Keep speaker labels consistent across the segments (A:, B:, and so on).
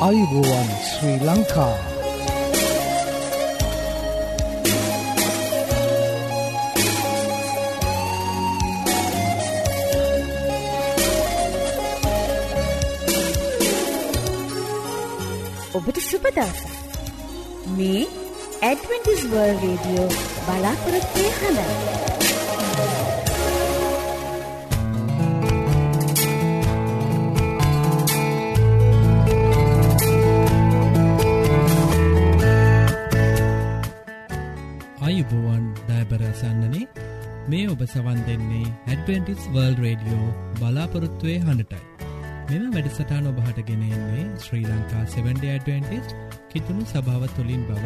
A: ආයුබෝවන් ශ්‍රී ලංකා
B: ඔබට සුපදස මේ ඇඩවෙන්ටිස් වර්ල් රේඩියෝ බලාපොරොත්වය හඬ
C: දෑබරසන්නනේ මේ ඔබ සවන් දෙන්නේ ඇඩවෙන්ටිස් වර්ල් රේඩියෝ බලාපොරොත්තුවය හඬටයි. මෙම වැඩසටාන ඔබහට ගෙනෙන්නේ ශ්‍රී ලංකා 70ඩවෙන්ටිස් කිතුුණු සභාව තුළින් බව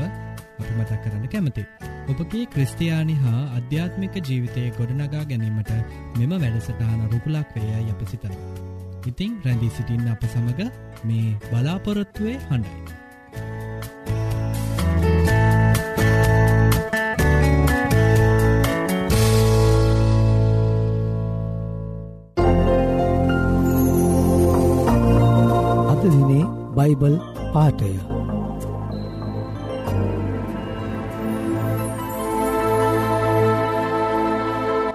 C: අපි මතක් කරන්න කැමති. ඔබගේ ක්‍රස්ටයානි හා අධ්‍යාත්මික ජීවිතය ගොඩනගා ගැනීමට මෙම වැඩසටාන රුකුලක් වේයයි අප සිතන. ඉතිං රැඳී සිටින් අප සමඟ මේ බලාපොරොත්තුවේ හඬයි.
A: බයිබල් පාටය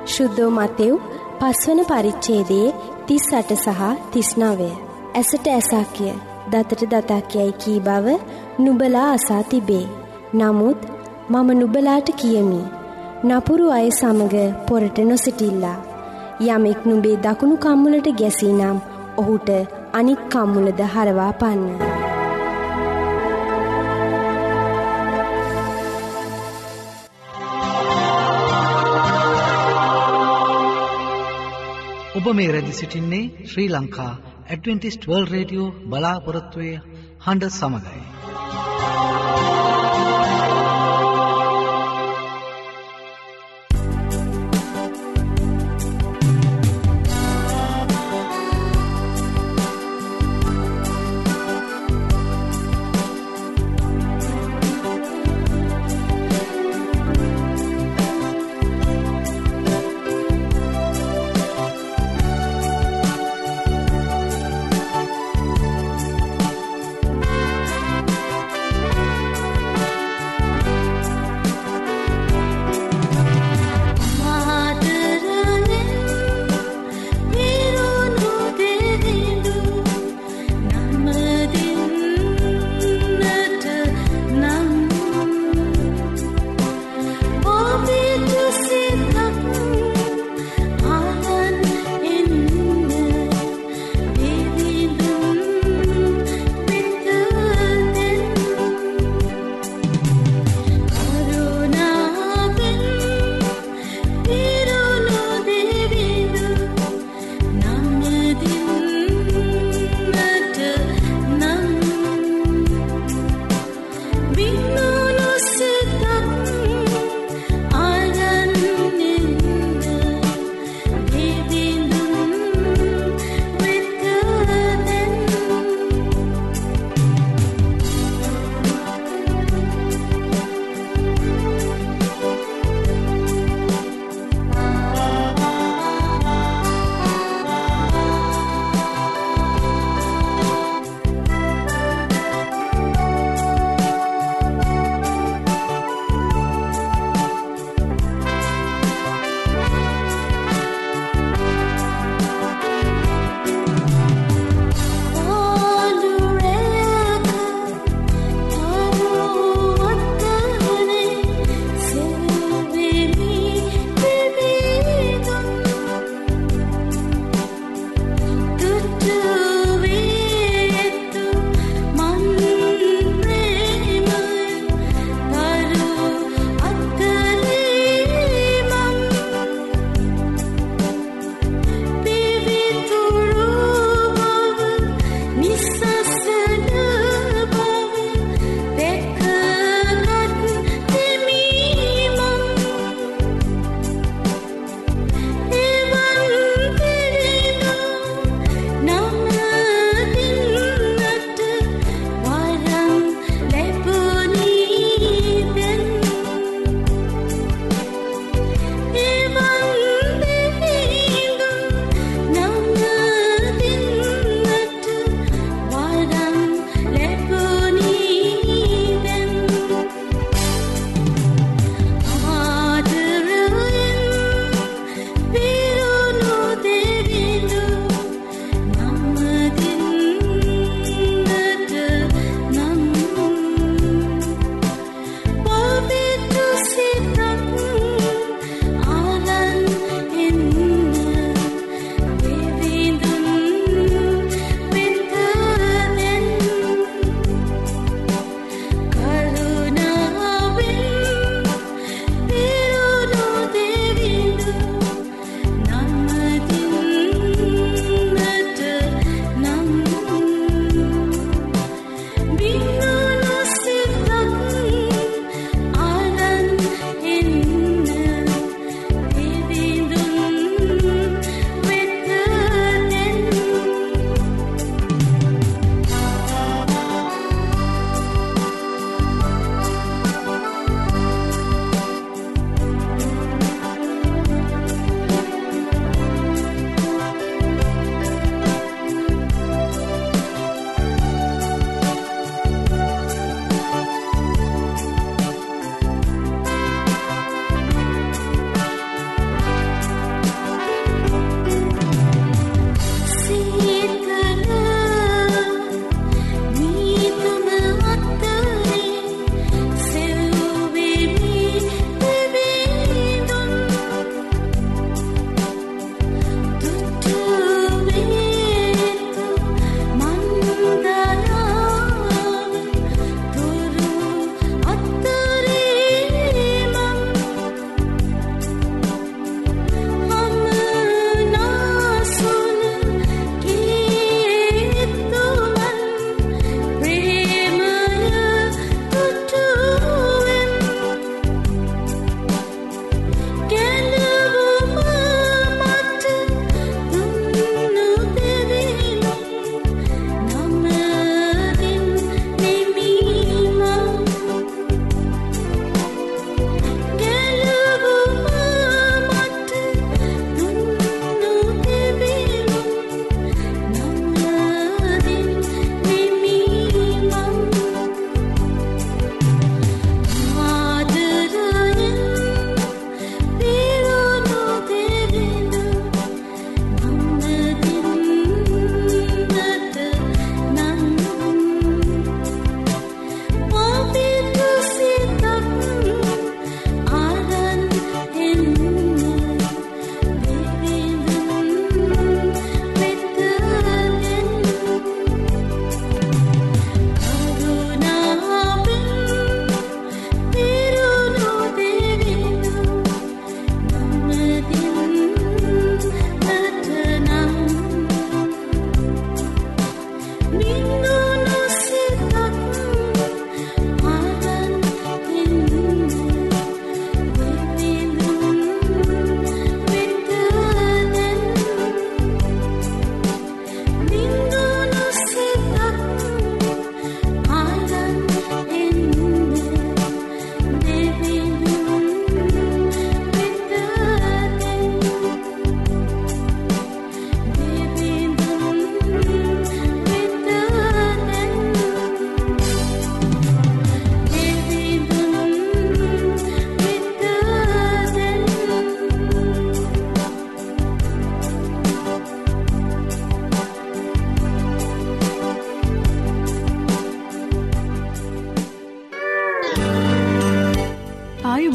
D: ශුද්ධෝ මතෙව් පස්වන පරිච්ඡේදයේ 38 සහ 39. ඇසට ඇසක් කිය, දතට දතක් යයි කී බව නුඹලා අසා තිබේ. නමුත් මම නුඹලාට කියමි. නපුරු අය සමග පොරට නොසිටිල්ලා. යමෙක් නුඹේ දකුණු කම්මුලට ගැසීනම් ඔහුට අනික් කම්මුලද හරවා පන්න.
E: ඔබ මේ රැදි සිටින්නේ Sri Lanka Adventist world radio බලාපොරොත්තුවය හඬ සමඟයි.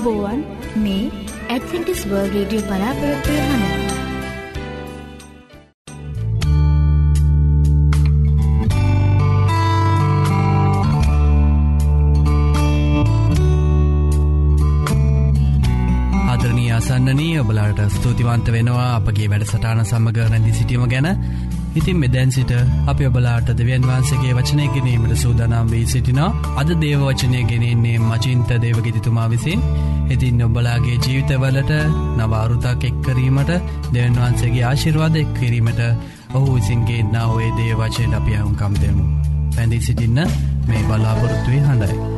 B: ආයුබෝවන් මේ ඇඩ්වෙන්ටිස් වර්ල් රේඩියෝ බලාපොරොත්තුවය හඬ.
C: ආදරණී අසන්නනී ඔබලාට ස්තුතිවන්ත වෙනවා අපගේ වැඩසටාන සමඟ රැඳදි සිටීම ගැන ඉතින් මෙදැන් සිට අප ඔබලාට දෙවන් වහන්සගේ වචනය ගැනීමට සූදානම් වී සිටිනවා අද දේවවචනය ගෙනෙන්නේ මචින්ත දේවගෙතිතුමා විසින් ඉතින් ඔබලාගේ ජීවිතවලට නවාරුතක් එක්කරීමට දෙවන් වහන්සේගේ ආශිර්වාද එක් කිරීමට ඔහු විසින්ගේ නා ඔේ දේවචයට අපි අහුන්කම් දෙමු. පැඳී සිටින්න මේ බලාපොරොත්තුවේ හඬයි.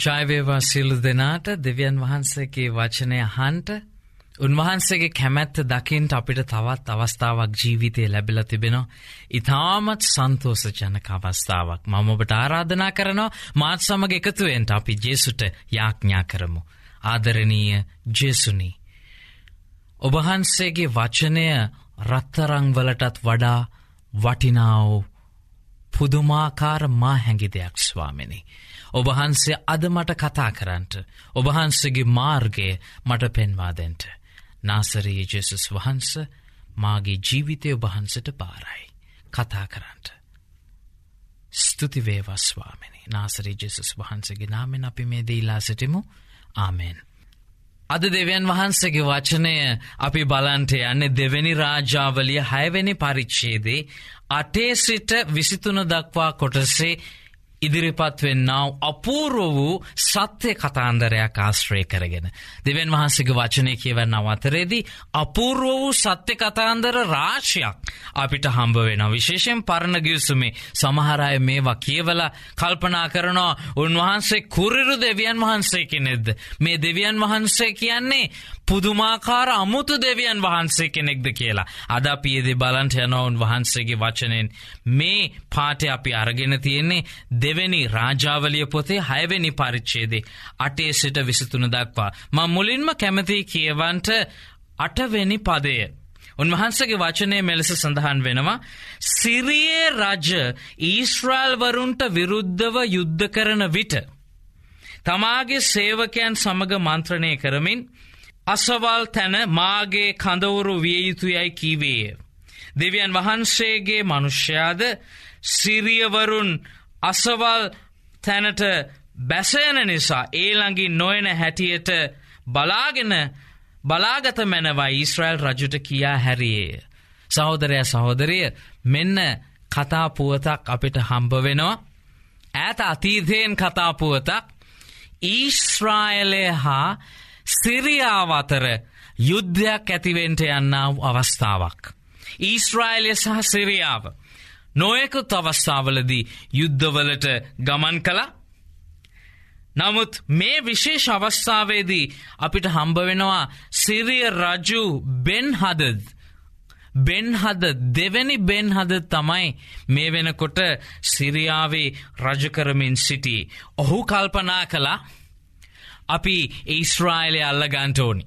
F: ජයවේවා සිල්ලු දෙනාට දෙවියන් වහන්සේගේ වචනය හන්ට උන්වහන්සේගේ කැමැත්ත දකිින්ට අපිට තවත් අවස්ථාවක් ජීවිතය ලැබිල තිබෙනවා. ඉතාමත් සන්තෝස ජනක අවස්ථාවක් මම ඔබට ආරාධනා කරනවා මාත් සමග එකතුවෙන්ට අපි ජේසුට යාඥා කරමු. ආදරණීය ජෙසුනී. ඔබහන්සේගේ වචනය රත්තරංවලටත් වඩා වටිනාව පුදුමාකාර මා හැඟි දෙයක් ස්වාමිනි. ඔබහන්සේ අද මට කතා කරන්නට ඔබහන්සගේ මාර්ගය මට පෙන්වාදෙන්ට. නාසරී ජෙසුස් වහන්ස මාගේ ජීවිතය ඔබහන්සට පාරයි. කතා කරන්නට. ස්තුතිවේවස්වාමනි නාසරී ජෙසුස් වහන්සගේ නාමෙන් අපි මේ දීලා සිටිමු ආමෙන්. අද දෙවන් වහන්සගේ වචනය අපි බලන්ට යන්න දෙවැනි රාජාවලිය හැවැනි පරිච්චේදේ අටේ සිට විසිතුන දක්වා කොටසේ ඉදිරිපත් වෙන්නාව අපූර්ව වූ සත්‍යය කතාන්දරයක් ආශ්‍රය කරගෙන. දෙවන් වහන්සේක වචනය කියවන්න අවතරේදී අපූර්ව වූ සත්‍ය කතාන්දර රාශයක් අපිට හම්බ වෙන විශේෂෙන් පරණ ගියසුමේ සමහරය මේවා කියවල කල්පනා කරනවා උන්වහන්සේ කුරිරු දෙවියන් වහන්සේ කෙනෙද්ද. මේ දෙවියන් වහන්සේ කියන්නේ පුදුමාකාර අමුතු දෙවියන් වහන්සේ කෙනෙක්ද කියලා. අද අපියදේ බලන්ට යනවුන් වහන්සේගේ වචනෙන් මේ පාටය අපි අරගෙන තියෙන්නේ දෙවැනි රාජාවලිය පොතේ හයවෙනි පරිච්චේදේ අටේ සිට විසිතුන දක්වා. ම මුලින්ම කැමති කියවන්ට අටවෙනි පදය. උන්වහන්සගේ වචනය මෙලෙස සඳහන් වෙනවා සිරියේ රජ ඊස්ට්‍රයිල්වරුන්ට විරුද්ධව යුද්ධ කරන විට. තමාගේ සේවකයන් සමග මන්ත්‍රණය කරමින් අසවල් තැන මාගේ කඳවුරු විය යුතුයයි කීවේය. දෙවියන් වහන්සේගේ මනුෂ්‍යයාද සිරියවරුන් අසවල් තැනට බැසයන නිසා ඒළඟින් නොයන හැටියට බලාගෙන බලාගත මැනවයි ඊස්්‍රයිල් රජුට කියා හැරියේය. සහෝදරය සහෝදරය මෙන්න කතාපුවතක් අපිට හම්බ වෙනවා. ඇත අතීතයෙන් කතාපුවතක් ඊශ්‍රායලය හා සිරියාව අතර යුද්ධයක් ඇතිවෙන්ට යන්නාව අවස්ථාවක්. ඊස්ට්‍රයිලය සහ සිරියාව. නොයකුත් අවස්ථාවලදී යුද්ධවලට ගමන් කලා නමුත් මේ විශේෂ අවස්ථාවේදී අපිට හම්බවෙනවා සිරිය රජු බෙන් හදද. බෙන් හද දෙවැනි බෙන් හද තමයි මේ වෙනකොට සිරියාවේ රජකරමින් සිටි. ඔහු කල්පනා කලා අපි ඊස්ට්‍රයිලය අල්ල ගන්ටෝනි.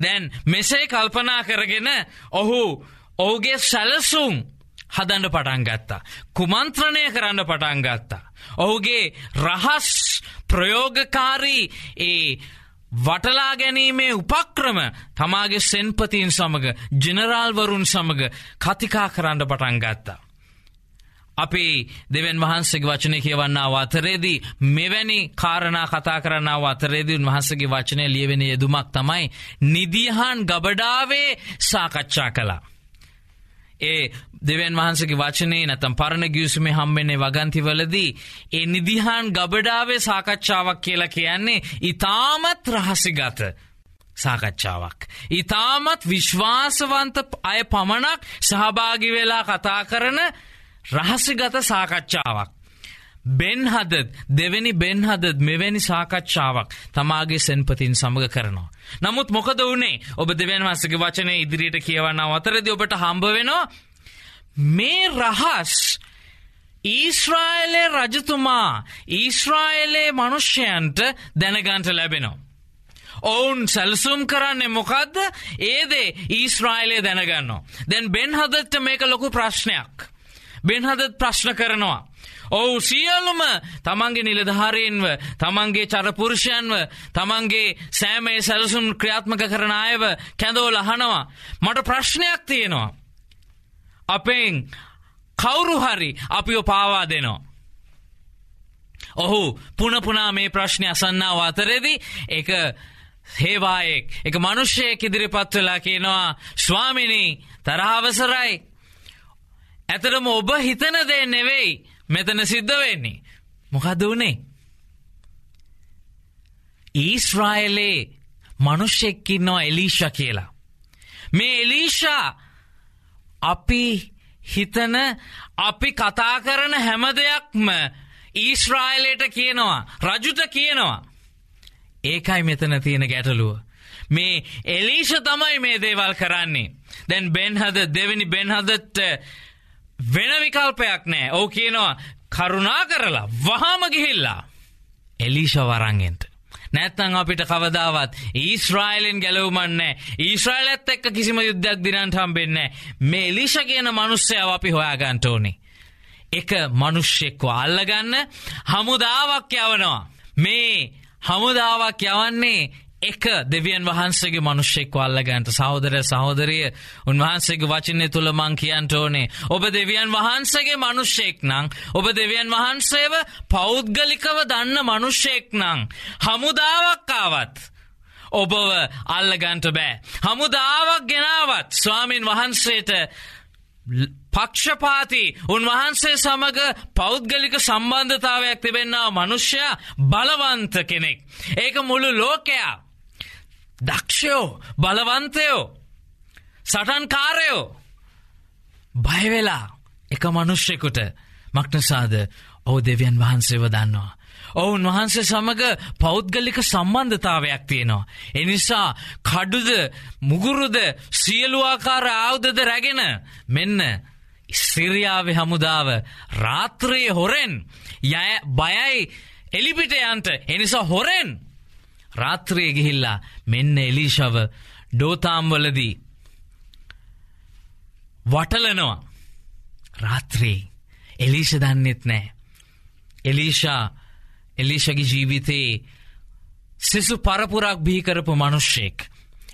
F: දැන් මෙසේ කල්පනා කරගෙන ඔහු ඔහුගේ සැලසුම් හදන්ඩ පටන් ගත්තා. කුමන්ත්‍රණය කරන්න පටන් ගත්තා. ඔහුගේ රහස් ප්‍රයෝගකාරී ඒ වටලා ගැනීමේ උපක්‍රම තමාගේ සෙන්පතින් සමඟ ජනරාල්වරුන් සමඟ කතිකා කරන්න පටන් ගත්තා. අපි දෙවන් වහන්සගේ වචනය කියවන්නාව අතරේදී මෙවැනි කාරණා කතා කරන්නාව අතරේදී උන්වහන්සගේ වචනය ලියවෙන යෙදුමක් තමයි නිදිහන් ගබඩාවේ සාකච්ඡා කලා. ඒ දෙවන් වහන්සගේ වචනේ නැතම් පරණ ගියසුමේ හම්බෙන්නේ වගන්තිවලදී ඒ නිදිහන් ගබඩාවේ සාකච්ඡාවක් කියලා කියන්නේ ඉතාමත් රහසිගත. සාකච්ඡාවක්. ඉතාමත් විශ්වාසවන්ත අය පමණක් සහභාගි වෙලා කතා කරන රහසිගත සාකච්ඡාවක්. බෙන්හදත් දෙවැනි බෙන්හදත් මෙවැනි සාකච්ඡාවක් තමාගේ සැන්පතින් සමඟ කරනවා. නමුත් මොකද වනේ ඔබ දෙවන් වස්සගේ වචනය ඉදිරියට කියවන්න අතරද ඔබට හම්බ වෙනවා මේ රහස් ඊශ්‍රායලේ රජතුමා ඊශ්‍රායලේ මනුෂ්‍යයන්ට දැනගන්ට ලැබෙනවා. ඔවුන් සැලසුම් කරන්නේ මොකක්ද ඒදේ ඊශ්‍රායිලය දැනගන්නවා. දැන් බෙන් හදත්ට මේක ලොකු ප්‍රශ්නයක්. බෙන් හදත් ප්‍රශ්න කරනවා. ඔවු සියල්ලුම තමන්ගේ නිලධාරයෙන්ව තමන්ගේ චරපුරුෂයන්ව තමන්ගේ සෑමේ සැලසුම් ක්‍රියාත්මක කරන අයව කැඳෝ ලහනවා. මට ප්‍රශ්නයක් තියෙනවා. අපෙන් කවුරු හරි අපිෝ පාවා දෙනවා. ඔහු පුනපුනා මේ ප්‍රශ්නය අසන්නාව අතරෙදි එක හේවායෙක් එක මනුෂ්‍යයෙක් ඉදිරිපත් වෙලා කියනවා ස්වාමිනී තරහවසරයි ඇතරම ඔබ හිතන දේ නෙවෙයි මෙතන සිද්ධ වෙන්නේ මොකද වනේ ඊස්රායලේ මනුෂ්‍යෙක්කින්නවා එලීෂ කියලා මේ එලීෂා අපි හිතන අපි කතා කරන හැම දෙයක්ම ඊස්රායිලයට කියනවා රජුට කියනවා ඒකයි මෙතන තියෙන ගැටලුව. මේ එලීෂ තමයි මේ දේවල් කරන්නේ. දැන් බෙන්හද දෙවැනි බෙන්හදට වෙන විකල්පයක් නෑ ඕ කියනවා කරුණා කරලා වහාම ගිහිල්ලා. එලීෂ වරංගෙන්ට. නැත්තං අපිට කවදාවත් ඊස්්‍රයිලෙන් ගැලවමන්නේ ඊශ්‍රයිලත් එක්ක කිසිම යුද්ධයක් දිනන්ට හම්බෙන්නේ මේ එලිෂ කියන මනුස්සයාව අපි හොයාගන්ටෝනේ. එක මනුෂ්‍යෙක්ව අල්ලගන්න හමුදාවක් යවනවා. මේ හමුදාවක් යවන්නේ එක දෙවියන් වහන්සේගේ මනුෂ්‍යෙක් වල්ලගන්ට සහෝදර සහෝදරිය උන්වහන්සේගේ වචනය තුළ මං කියන්ට ඕනේ ඔබ දෙවියන් වහන්සේගේ මනුෂ්‍යෙක් නං ඔබ දෙවියන් වහන්සේව පෞද්ගලිකව දන්න මනුෂ්‍යෙක් නං හමුදාවක්කාවත් ඔබව අල්ලගන්ට බෑ හමුදාවක් ගෙනාවත් ස්වාමින් වහන්සේට පක්ෂපාති උන්වහන්සේ සමඟ පෞද්ගලික සම්බන්ධතාවයක් තිබෙන්න්නාව මනුෂ්‍යයා බලවන්ත කෙනෙක්. ඒක මුළු ලෝකයා. දක්ෂයෝ බලවන්තයෝ සටන්කාරයෝ බයවෙලා එක මනුෂ්‍යකුට මක්නසාද ඕ දෙවියන් වහන්සේව දන්නවා. ඔවුන් වහන්සේ සමඟ පෞද්ගලික සම්බන්ධතාවයක් තියෙනවා. එනිසා කඩුද මුගුරුද සියලුවාකාර ආවුදද රැගෙන මෙන්න සිරියාව හමුදාව රාත්‍රයේ හොරෙන් යය බයයි එලිපිට යන්ට එනිසා හොරෙන් රාත්‍රයේ ගිහිල්ලා මෙන්න එලිෂව ඩෝතාම්වලදී වටලනවා රාත්‍රී එලිෂ දන්නෙත් නෑ එලිෂා එලිෂගේ ජීවිතයේ සිසු පරපුරක් බිහිකරපු මනුෂ්‍යෙක්.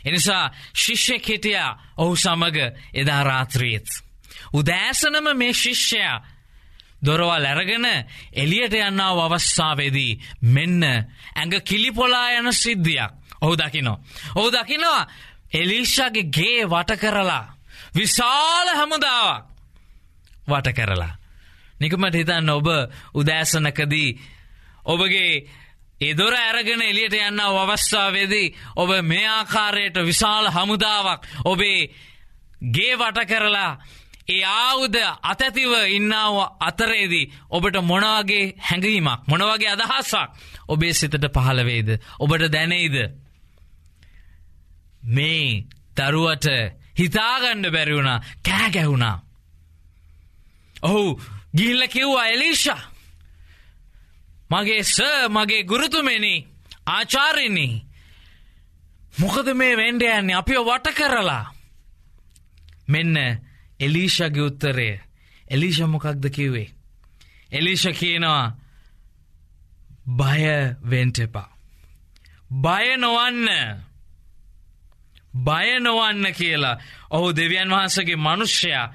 F: එනිසා ශිෂ්‍යෙක් හිටියා ඔහු සමග එදා රාත්‍රියත්. උදෑසනම මේ ශිෂ්‍යයා දොරවල් ඇරගෙන එලියට යන්නාව අවස්ථාවේදී මෙන්න ඇඟ කිලිපොලා යන සිද්ධියක් ඔහු දකිනෝ. ඔහු දකිනවා එලිෂාගේ ගේ වට කරලා විශාල හමුදාවක් වට කරලා. නිකමට හිතන්න ඔබ උදෑසනකදී ඔබගේ එදොර ඇරගෙන එලියට යන්න අවස්ථාවේදී ඔබ මේ ආකාරයට විශාල හමුදාවක් ඔබේ ගේ වට කරලා ඒ ආවුද අතැතිව ඉන්නාව අතරේදී ඔබට මොනවගේ හැඟීමක් මොනවගේ අදහස්සක් ඔබේ සිතට පහළවේද ඔබට දැනෙයිද මේ දරුවට හිතාගණ්ඩ බැරිවුණ කෑගැහුණා ඔහු ගිල්ල කිව්වා එලිෂා මගේ ස මගේ ගුරුතුමෙනි ආචාරණී මොකද මේ වෙන්ඩ යන්නේ අපිෝ වට කරලා මෙන්න එලීෂගේ උත්තරය එලීෂ මොකක්ද කිව්වේ එලිෂ කියනවා බය වෙන්ටෙපා බය නොවන්න බය නොවන්න කියලා ඔහු දෙවියන් වහන්සගේ මනුෂ්‍යයා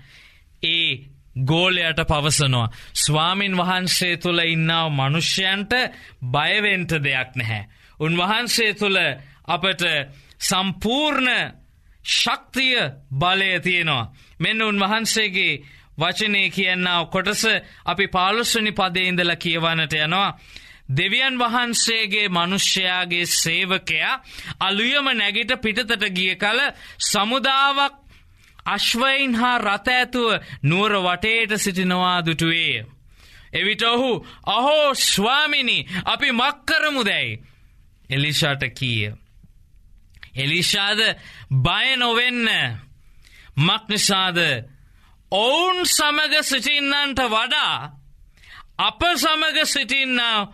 F: ඒ ගෝලයට පවසනවා. ස්වාමින් වහන්සේ තුළ ඉන්නාව මනුෂ්‍යයන්ට බයවෙන්ට දෙයක් නැහැ. උන්වහන්සේ තුළ අපට සම්පූර්ණ ශක්තිය බලය තියෙනවා. මෙන්න උන්වහන්සේගේ වචනය කියන්නාව කොටස අපි පාලුස්වනි පදේඉඳල කියවනට යනවා. දෙවියන් වහන්සේගේ මනුෂ්‍යයාගේ සේවකයා අලුයම නැගිට පිටතට ගිය කල සමුදාවක් අශ්වයින් හා රත ඇතුව නුවර වටේට සිටිනවා දුටුවේ. එවිට ඔහු අහෝ ස්වාමිනි අපි මක්කරමු දැයි. එලිෂාට කීය. එලිෂාද බය නොවෙන්න මක්නිසාද ඔවුන් සමග සිටින්නන්ට වඩා අප සමග සිටින්නාව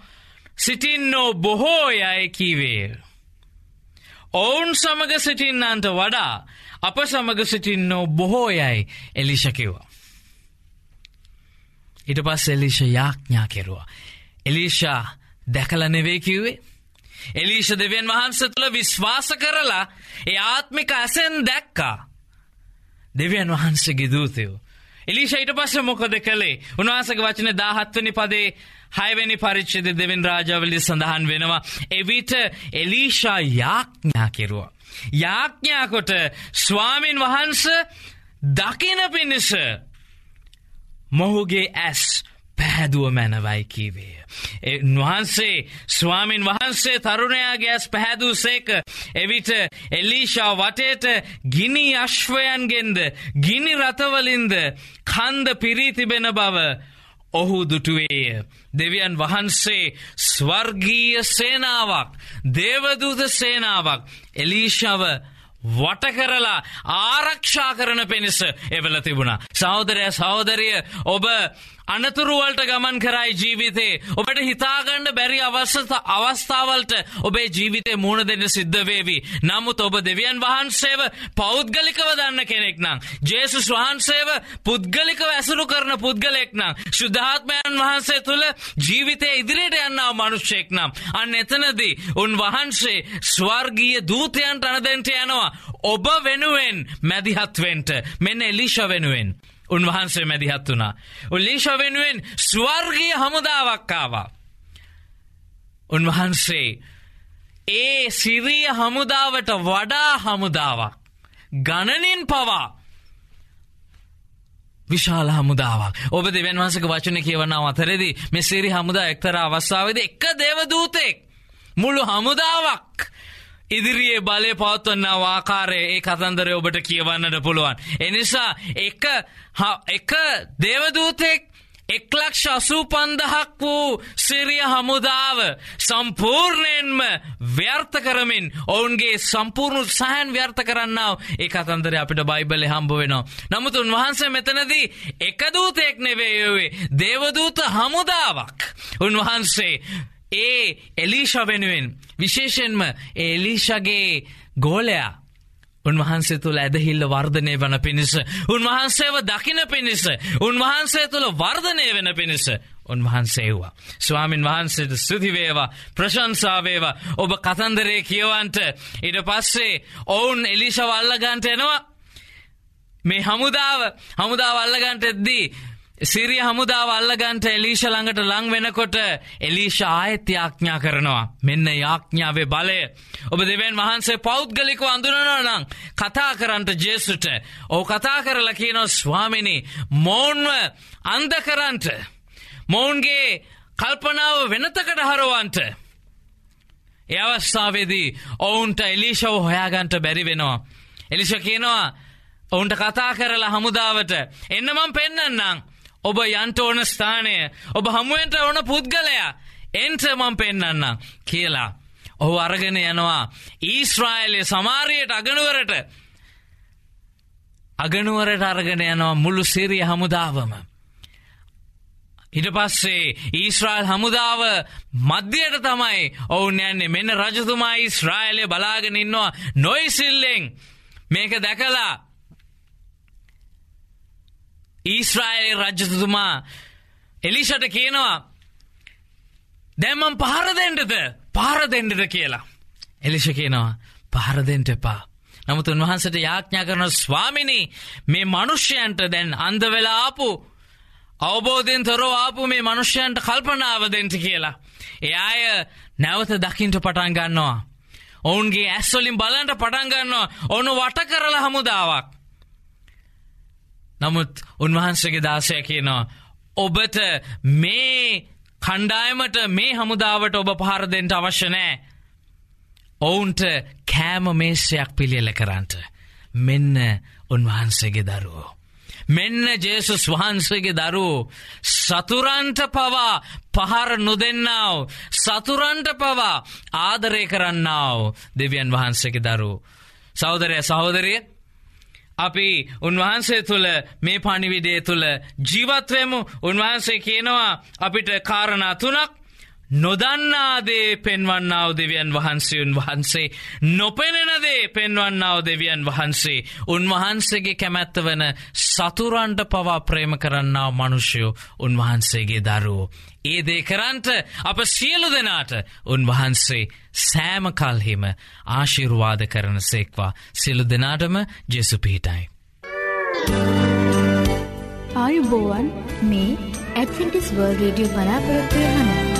F: සිටින්නෝ බොහෝ අය කීවේ. ඔවුන් සමග සිටින්නන්ට වඩා අප සමග සිටින්නෝ බොහෝයයි එලිෂකිවා. ඉට පස් එලිෂ යාඥා කෙරුවා. එලිෂා දැකල නෙවේ කිව්වේ. එලිෂ දෙවන් වහන්ස තුළ විශ්වාස කරලා ඒ ආත්මික ඇසෙන් දැක්කා. දෙවියන් වහන්සගේ දූතයෝ. එලිෂ ඊට පස්ස මොකද කළේ උන්වහසක වචන දාහත්වනි පදේ හයවැනි පරිච්චද දෙවන් රාජාවලි සඳහන් වෙනවා. එවිට එලීෂා යාඥා කෙරුවා. යාඥාකොට ස්වාමීන් වහන්ස දකින පිණිස මොහුගේ ඇස් පැහැදුව මැනවයි කීවේ. වහන්සේ ස්වාමින් වහන්සේ තරුණයාගේ ඇස් පැහැදූ සේක එවිට එලීෂා වටේට ගිනි අශ්වයන්ගෙන්ද ගිනි රතවලින්ද කන්ද පිරීතිබෙන බව ඔහු දුටුවේය. දෙවියන් වහන්සේ ස්වර්ගීය සේනාවක් දේවදූත සේනාවක් එලීශාව වටකරලා ආරක්ෂා කරන පිණිස එවල තිබුණා. සෞදරය සෞදරිය ඔබ අනතුරුවලට ගමන් කරයි ජීවිතේ ඔබට හිතාගණ්ඩ බැරි අවස්සත අවස්ථාවලට ඔබේ ජීවිතේ මුණ දෙන්න සිද්ධවේවි. නමුත් ඔබ දෙවියන් වහන්සේව පෞද්ගලිකව දන්න කෙනෙක් නම්. ජේසුස් වහන්සේව පුද්ගලිකව ඇසුරු කරන පුද්ගලෙක් නම්. ශුද්ධාත්මයන් වහන්සේ තුළ ජීවිතය ඉදිරියට යන්නාව මනුෂ්‍යයෙක් නම්. අන්න එතනදී උන් වහන්සේ ස්වර්ගීය දූතයන්ට අනදැන්ට යනවා. ඔබ වෙනුවෙන් මැදිහත්වෙන්ට මෙන්න එලිෂ වෙනුවෙන්. උන්වහන්සේ මැදිහත් වුණා. උල්ලීශ වෙනුවෙන් ස්වර්ගීය හමුදාවක්කාවා. උන්වහන්සේ ඒ සිරිය හමුදාවට වඩා හමුදාවක්. ගණනින් පවා විශාල හමුදාවක් ඔබ දෙවන් වන්සක වචන කියවනාව අතරෙදි මෙ සිරි හමුදා එක්තර අවස්ථාවද එක්ක දේවදූතෙක් මුළු හමුදාවක් ඉදිරියේ බලය පවත්වන්න ආකාරය ඒ කතන්දරය ඔබට කියවන්නට පුළුවන්. එනිසා එක එක දේවදූතෙක් එක්ලක්ෂ අසූ පන්දහක් වූ සිරිය හමුදාව සම්පූර්ණයෙන්ම ව්‍යර්ථ කරමින් ඔවුන්ගේ සම්පූර්ණු සහන් ව්‍යර්ථ කරන්නාව ඒ කතන්දර අපිට බයිබලෙ හම්බ වෙනවා. නමුත් උන්වහන්සේ මෙතනදී එකදූතයෙක් නෙවේයවේ දේවදූත හමුදාවක්. උන්වහන්සේ ඒ එලීෂ වෙනුවෙන් විශේෂෙන්ම එලීෂගේ ගෝලයා උන්වහන්සේ තුළ ඇදහිල්ල වර්ධනය වන පිණිස. උන්වහන්සේව දකින පිණිස. උන්වහන්සේ තුළ වර්ධනය වෙන පිණිස. උන්වහන්සේවා. ස්වාමින් වහන්සේට ස්තුතිවේවා ප්‍රශංසාවේවා ඔබ කතන්දරේ කියවන්ට ඉට පස්සේ ඔවුන් එලිෂ වල්ලගන්ට එනවා. මේ හමුදාව හමුදාව අල්ලගන්ට එද්දී සිරිය හමුදාව අල්ලගන්ට එලීෂ ළඟට ලං වෙනකොට එලීෂ ආයත් යාඥා කරනවා. මෙන්න යාඥාවේ බලය. ඔබ දෙවන් වහන්සේ පෞද්ගලිකව අඳුනනවා නම් කතා කරන්ට ජේසුට. ඕ කතා කරලා කියනො ස්වාමිනි මෝන්ව අන්ද කරන්ට. මොවුන්ගේ කල්පනාව වෙනතකට හරවන්ට. ඒ අවස්ථාවේදී ඔවුන්ට එලිෂව හොයාගන්ට බැරි වෙනවා. එලිෂ කියනවා ඔවුන්ට කතා කරලා හමුදාවට එන්න මම් පෙන්න්නම් ඔබ යන්ට ඕන ස්ථානය. ඔබ හමුවෙන්ට ඕන පුද්ගලයා. එන්ට මම් පෙන්න්න කියලා. ඔහු අරගෙන යනවා. ඊස්්‍රායිලය සමාරයට අගනුවරට. අගනුවරට අරගෙන යනවා මුළු සිරිය හමුදාවම. හිට පස්සේ ඊස්්‍රායිල් හමුදාව මධ්‍යයට තමයි ඔවුන් යන්නේ. මෙන්න රජතුමා ඊස්්‍රායිලය බලාගෙන ඉන්නවා. නොයිසිල්ලෙන් මේක දැකලා ඊස්රායිල් රජතුතුමා එලිෂට කියනවා දැම්මම් පහරදෙන්ටද පාරදෙන්ඩට කියලා. එලිෂ කියනවා පහරදෙන්ට එපා. නමුත් උන්වහන්සට යාඥා කරන ස්වාමිනි මේ මනුෂ්‍යයන්ට දැන් අන්ද වෙලා ආපු අවබෝධයෙන් තොරෝ ආපු මේ මනුෂ්‍යයන්ට කල්පනාවදෙන්ට කියලා. ඒ අය නැවත දකිින්ට පටන් ගන්නවා. ඔවුන්ගේ ඇස්වලින් බලන්ට පටන්ගන්නවා ඔනු වට කරලා හමුදාවක්. නමුත් උන්වහන්සේගේ දාසය කියනවා ඔබට මේ කණ්ඩායමට මේ හමුදාවට ඔබ පහරදෙන්ට අවශ්‍ය නෑ. ඔවුන්ට කෑම මේසයක් පිළියල කරන්නට. මෙන්න උන්වහන්සේගේ දරුවෝ. මෙන්න ජේසුස් වහන්සේගේ දරුවෝ සතුරන්ට පවා පහර නොදෙන්නාව සතුරන්ට පවා ආදරය කරන්නාව දෙවියන් වහන්සේගේ දරුවෝ. සෞදරය සහෝදරය අපි උන්වහන්සේ තුළ මේ පණිවිඩේ තුළ ජීවත්වයමු උන්වහන්සේ කියනවා අපිට කාරණා තුනක් නොදන්නාදේ පෙන්වන්නාව දෙවියන් වහන්සේඋන් වහන්සේ නොපෙනෙනදේ පෙන්වන්නාව දෙවියන් වහන්සේ උන්වහන්සේගේ කැමැත්ත වන සතුරන්ට පවා ප්‍රේම කරන්නාව මනුෂ්‍යයෝ උන්වහන්සේගේ දරුවෝ. ඒ දේ කරන්ට අප සියලු දෙනාට උන්වහන්සේ සෑම කල්හිම ආශිරුවාද කරන සේක්වා සිලු දෙනාටම ජෙසු පිහිටයි.
B: ආයුබෝවන් මේ ඇඩ්ෆිටිස් වර්ල් රේඩියෝ බලාපොරොත්වය හන.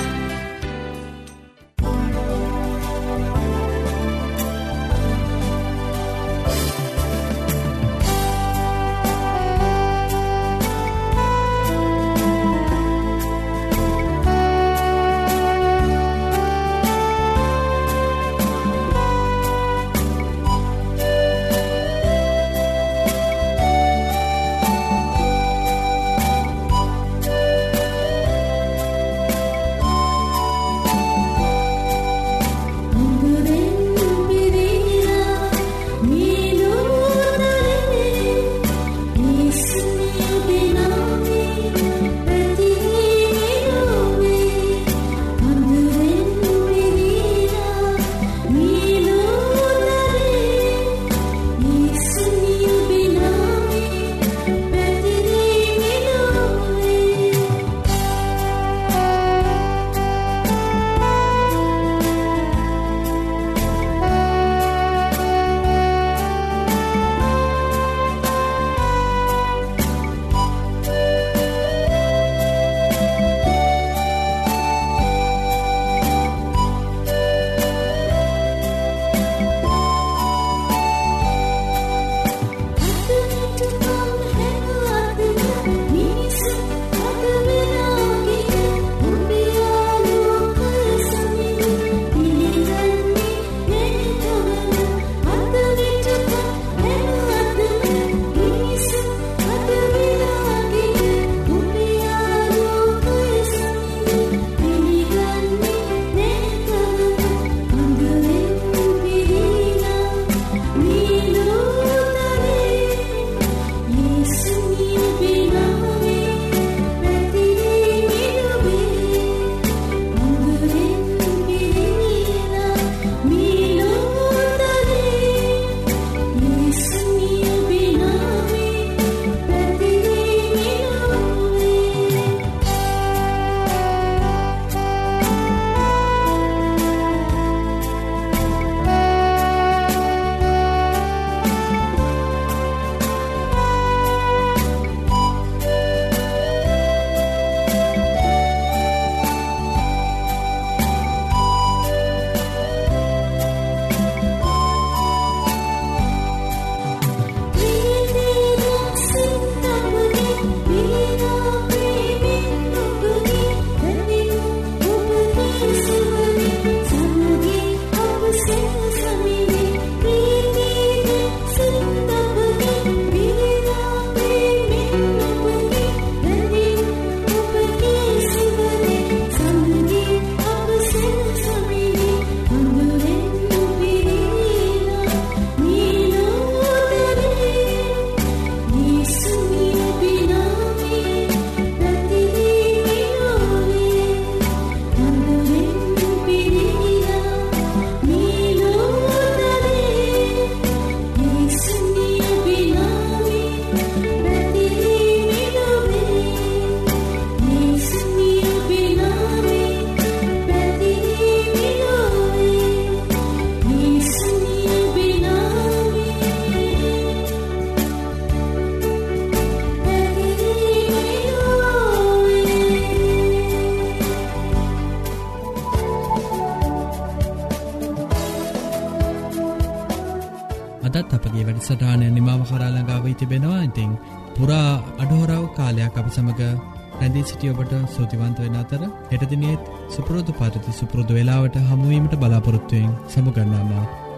C: රැඳී සිටිය ඔබට සෝතිවන්ත වෙන අතර හෙටදිනියත් සුපුරුදු පරිති සුපුරුදු වෙලාවට හමුවීමට බලාපොරොත්තුවයෙන් සමුගන්නාම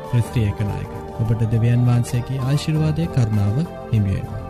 C: ක්‍රස්ටිය එකනායක ඔබට දෙවියන් වහන්සේකි ආශිර්වාදය කරනාව හිමියේවා.